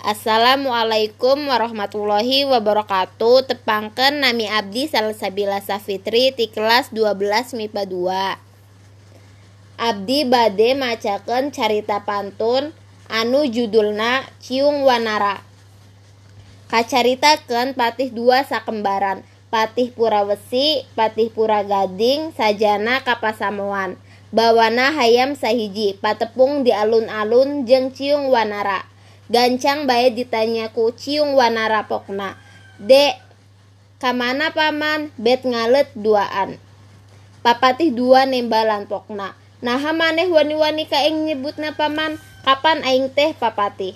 Assalamualaikum warahmatullahi wabarakatuh. Tepangken nami abdi Salsabila Safitri di kelas 12 MIPA 2. Abdi bade macaken carita pantun anu judulna Ciung Wanara. Kacaritakeun patih dua sakembaran, Patih Purawesi, Patih Pura Gading, sajana kapasamuan. Bawana hayam sahiji, patepung di alun-alun jeung Ciung Wanara. Gancang bae ditanyaku Ciung Wanara pokna. Dek, kamana paman? Bet ngalet duaan. Papatih dua nembalan pokna. Nah maneh wani-wani kaeng nyebutna paman? Kapan aing teh papatih?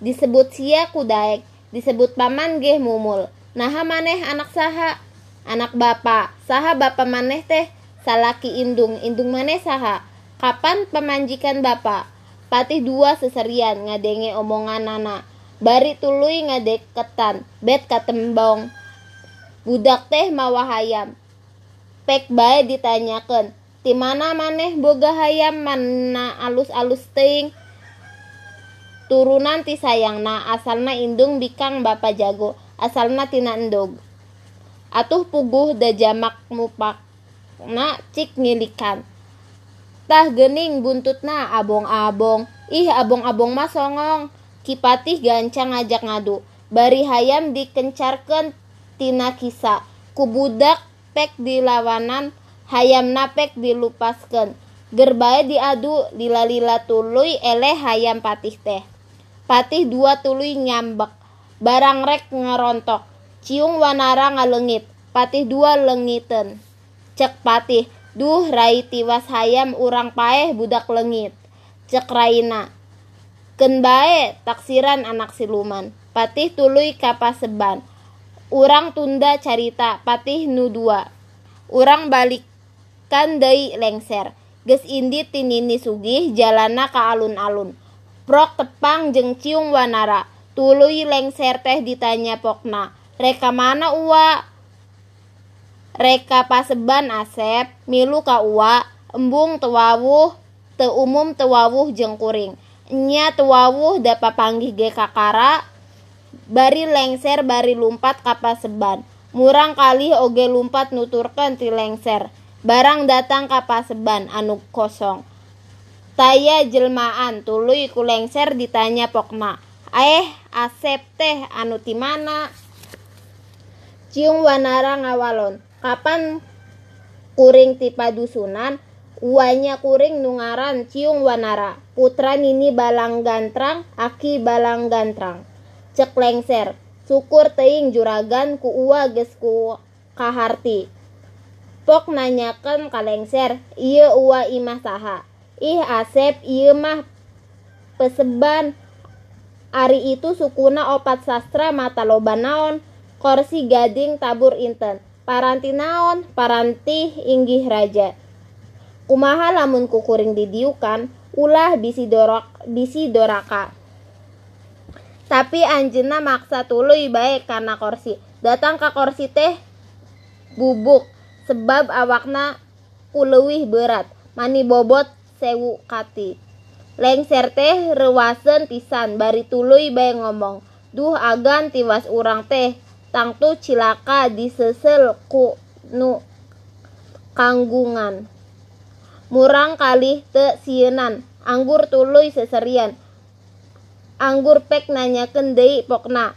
Disebut sia kudaek, disebut paman geh mumul. Nah maneh anak saha? Anak bapa. Saha bapa maneh teh? salaki indung indung mana saha kapan pemanjikan bapak patih dua seserian ngadenge omongan nana. Bari tului ngadeketan bet katembong. Budak teh mawa hayam. Pek bae ditanyakan di mana maneh boga hayam? Mana alus-alus ting turunan ti sayangna asalna indung bikang bapak jago asalna tina endog. Atuh puguh da jamak mupak na cik ngilikan tah gening buntutna abong-abong. Ih abong-abong mah songong. Kipatih gancang ngajak ngadu. Bari hayam dikencarkan tina kisa. Kubudak pek dilawanan hayam napek dilupaskan gerbae diadu lila-lila tuluy eleh hayam patih teh. Patih dua tuluy nyambek. Barang rek ngerontok. Ciung wanara ngalengit. Patih dua lengiten. Cek patih duh rai tiwas hayam urang paeh budak lengit. Cek raina. Ken bae taksiran anak siluman. Patih tuluy kapaseban. Urang tunda carita patih nu dua. Urang balikan deui lengser. Geus indi tinini sugih jalana ka alun-alun. Prok tepang jeung ciung wanara. Tuluy lengser teh ditanya pokna reka mana uwa reka paseban asep milu ka uwa embung tewawuh te umum tewawuh jeung kuring. Nya tewawuh da papanggih ge kakara bari lengser bari lumpat ka paseban. Murang kali oge lumpat nuturkeun ti lengser. Barang datang ka paseban anu kosong. Taya jelmaan tuluy ku lengser ditanya pokna. Eh asep teh anu ti mana? Ciung wanara ngawalon kapan kuring tipa dusunan? Uanya kuring nungaran ciung wanara. Putra nini balang gantrang aki balang gantrang. Cek lengser. Syukur teing juragan ku ua ges ku kaharti. Pok nanyakan kalengser iya ua imah saha. Ih asep iya mah peseban. Ari itu sukuna opat sastra mata loba naon. Korsi gading tabur inten paranti naon paranti inggih raja. Kumaha lamun kukuring didiukan ulah bisi dorok bisi doraka. Tapi anjena maksa tuluy baik karena korsi. Datang ke korsi teh bubuk sebab awakna kulewih berat. Mani bobot sewu kati. Lengser teh rewasen pisan bari tuluy bae ngomong duh agan tiwas urang teh tangtu cilaka disesel ku nu kanggungan. Murang kali te sienan anggur tuluy seserian. Anggur pek nanya kendei pokna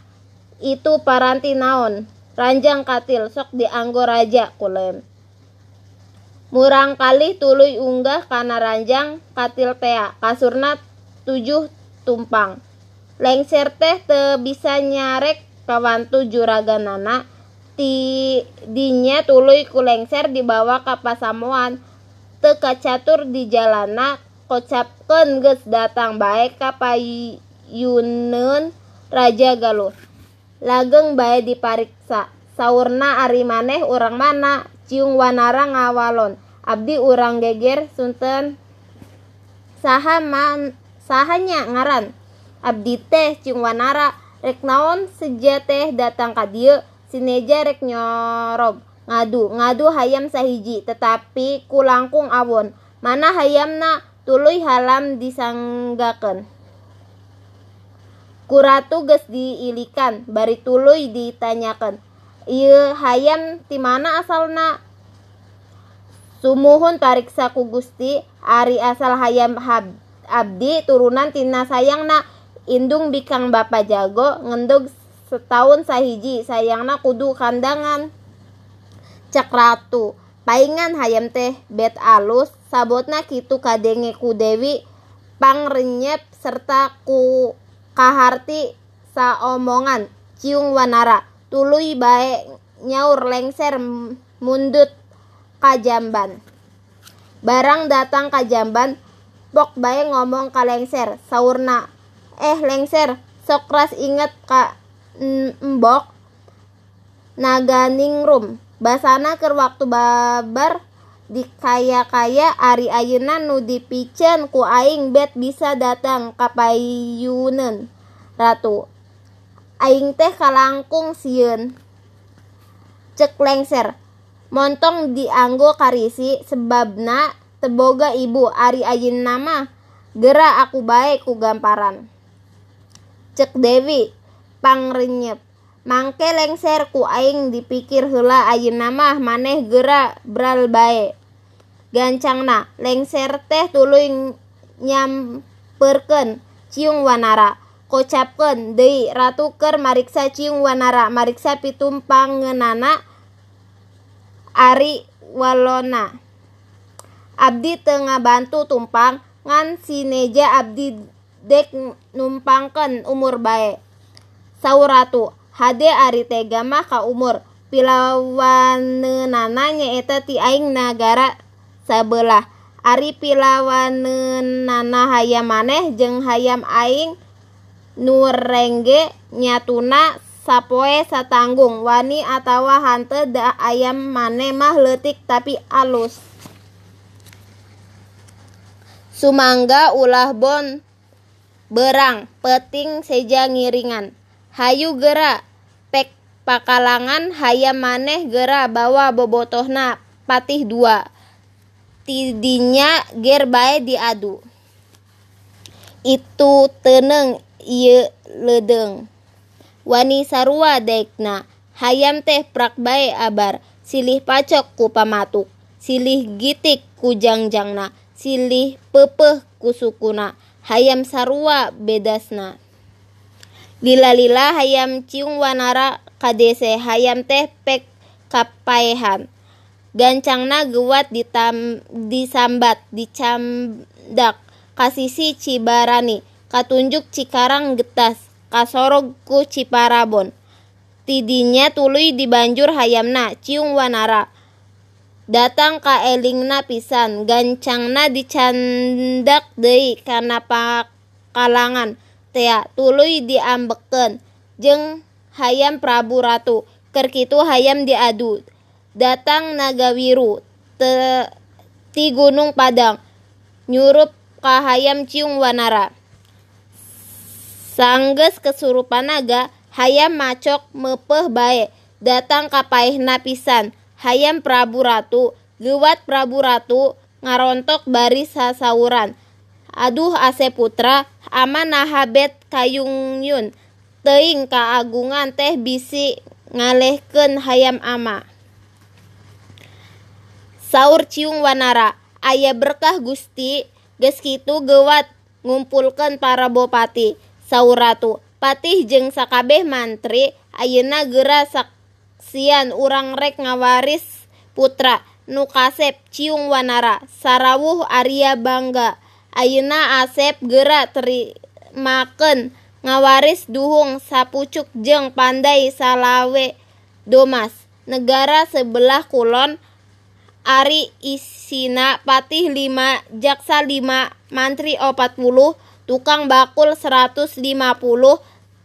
itu paranti naon? Ranjang katil sok di anggur raja kulem murang kali tuluy unggah kana ranjang katil pea kasurna tujuh tumpang. Lengser teh te bisa nyarek kawantu juraganana ti dinya tuluy ku lengser dibawa ka pasamuan. Teu kacatur di jalana kocapkeun geus datang bae ka payuneun Raja Galuh. Lageng bae dipariksa saurna ari maneh urang mana? Ciung wanara ngawalon. Abdi urang geger sunten. Saha man sahanya ngaran. Abdi teh ciung wanara rek naon seja teh datang ka dieu? Sineja rek nyorob. Ngadu ngadu hayam sahiji tetapi kulangkung awon. Mana hayamna? Tuluy halam disanggakeun. Ku Kuratu geus diilikan bari tuluy ditanyakan ieu hayam ti mana asalna? Sumuhun pariksa ku Gusti ari asal hayam abdi turunan tina sayangna indung bikang bapa jago ngendug setahun sahiji. Sayangna kudu kandangan. Cek ratu paingan hayam teh bet alus sabotna kitu kadenge ku Dewi pangrenyep serta ku kaharti saomongan. Ciung wanara tuluy bae nyaur lengser mundut kajamban. Barang datang kajamban pok bae ngomong ka lengser saurna eh lengser. Sok ras inget ka mbok. Naganingrum basana ker waktu babar di kaya-kaya ari ayeuna nu dipicen ku aing bet bisa datang ka payuneun ratu aing teh kalangkung sieun. Cek lengser. Montong dianggo karisi sebabna teboga ibu ari ajin nama gera aku baik ku gamparan cek Dewi pangrenyep. Mangke lengser ku aing dipikir hela ajin nama maneh gera bral bae. Gancangna lengser teh tuluy nyamperken ciung wanara. Kocapken deui ratu ker mariksa ciung wanara. Mariksa pitumpangeunana Ari Walona. Abdi tengah bantu tumpang ngan si Neja Abdi dek numpangkan umur bae. Sauratu hade ari tega mah ka umur. Pilawanenana nyaeta ti aing nagara sabelah. Ari pilawanenana hayam maneh jeung hayam aing nurengge nyatuna sapoe satanggung. Wani atawa hante da ayam mane mah letik tapi alus. Sumangga ulah bon berang peting seja ngiringan. Hayu gera pek pakalangan hayam maneh gera bawa bobotohna patih dua. Tidinya ger bae diadu. Itu teneng ieu ledeng. Wani sarua hayam teh prak bae abar. Silih pacok ku pamatuk. Silih gitik ku jangjangna. Silih pepeh ku sukuna hayam sarua bedasna lila-lila hayam ciung wanara kadese hayam teh pek kapaehan gancangna gewat ditam disambat dicamdak kasisi cibarani katunjuk cikarang getas kasorog ku Ciparabon. Tidinya tuluy dibanjur hayamna ciung wanara. Datang ka elingna pisan. Gancangna dicandak deui kana pakalangan. Tea tuluy diambeken jeung hayam Prabu Ratu. Keur kitu hayam diadu. Datang Nagawiru te, ti Gunung Padang. Nyurup ka hayam ciung wanara. Sanggeus kesurupan naga, hayam macok mepeh bae, datang ka paehna pisan. Hayam Prabu Ratu, gewat Prabu Ratu, ngarontok baris sasauran. Aduh ase putra, ama nahabet kayung yun. Teing kaagungan teh bisi ngalehkeun hayam ama. Saur ciung wanara, aya berkah gusti, geus kitu gewat ngumpulkan para bopati sauratu patih jeng sakabeh mantri ayeuna gera saksian urang rek ngawaris putra nu kasep ciung wanara. Sarawuh Arya bangga. Ayeuna asep gera terimaken. Ngawaris duhung sapucuk jeng pandai salawe domas. Negara sebelah kulon Ari isina patih lima jaksa lima mantri opat puluh tukang bakul 150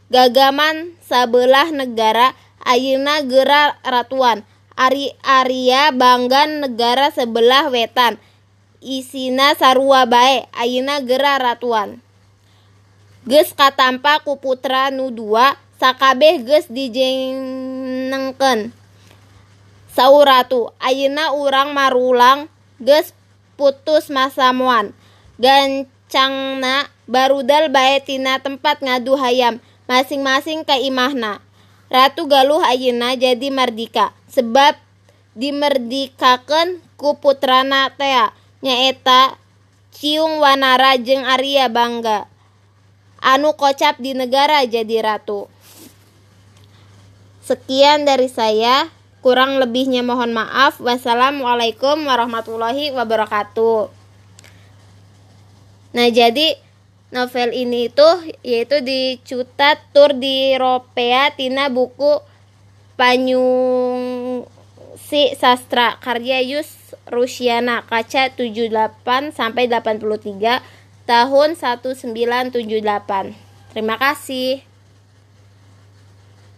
gagaman sabelah negara ayeuna gera ratuan. Ari Arya Banggan negara sebelah wetan. Isina sarua bae ayeuna gera ratuan. Geus katampa ku putra nu dua sakabeh geus dijenengkeun sauratu ayeuna urang marulang geus putus masamuan gancangna barudal bae tina tempat ngadu hayam masing-masing ka imahna. Ratu Galuh ayeuna jadi mardika sebab dimerdikakan ku putrana tea nyaeta Ciung Wanara jeung Arya Bangga anu kocap di negara jadi ratu. Sekian dari saya, kurang lebihnya mohon maaf. Wassalamualaikum warahmatullahi wabarakatuh. Nah, jadi novel ini itu yaitu dicutat tur di Ropea tina buku Panyung si sastra karya Yus Rusiana kaca 78 sampai 83 tahun 1978. Terima kasih.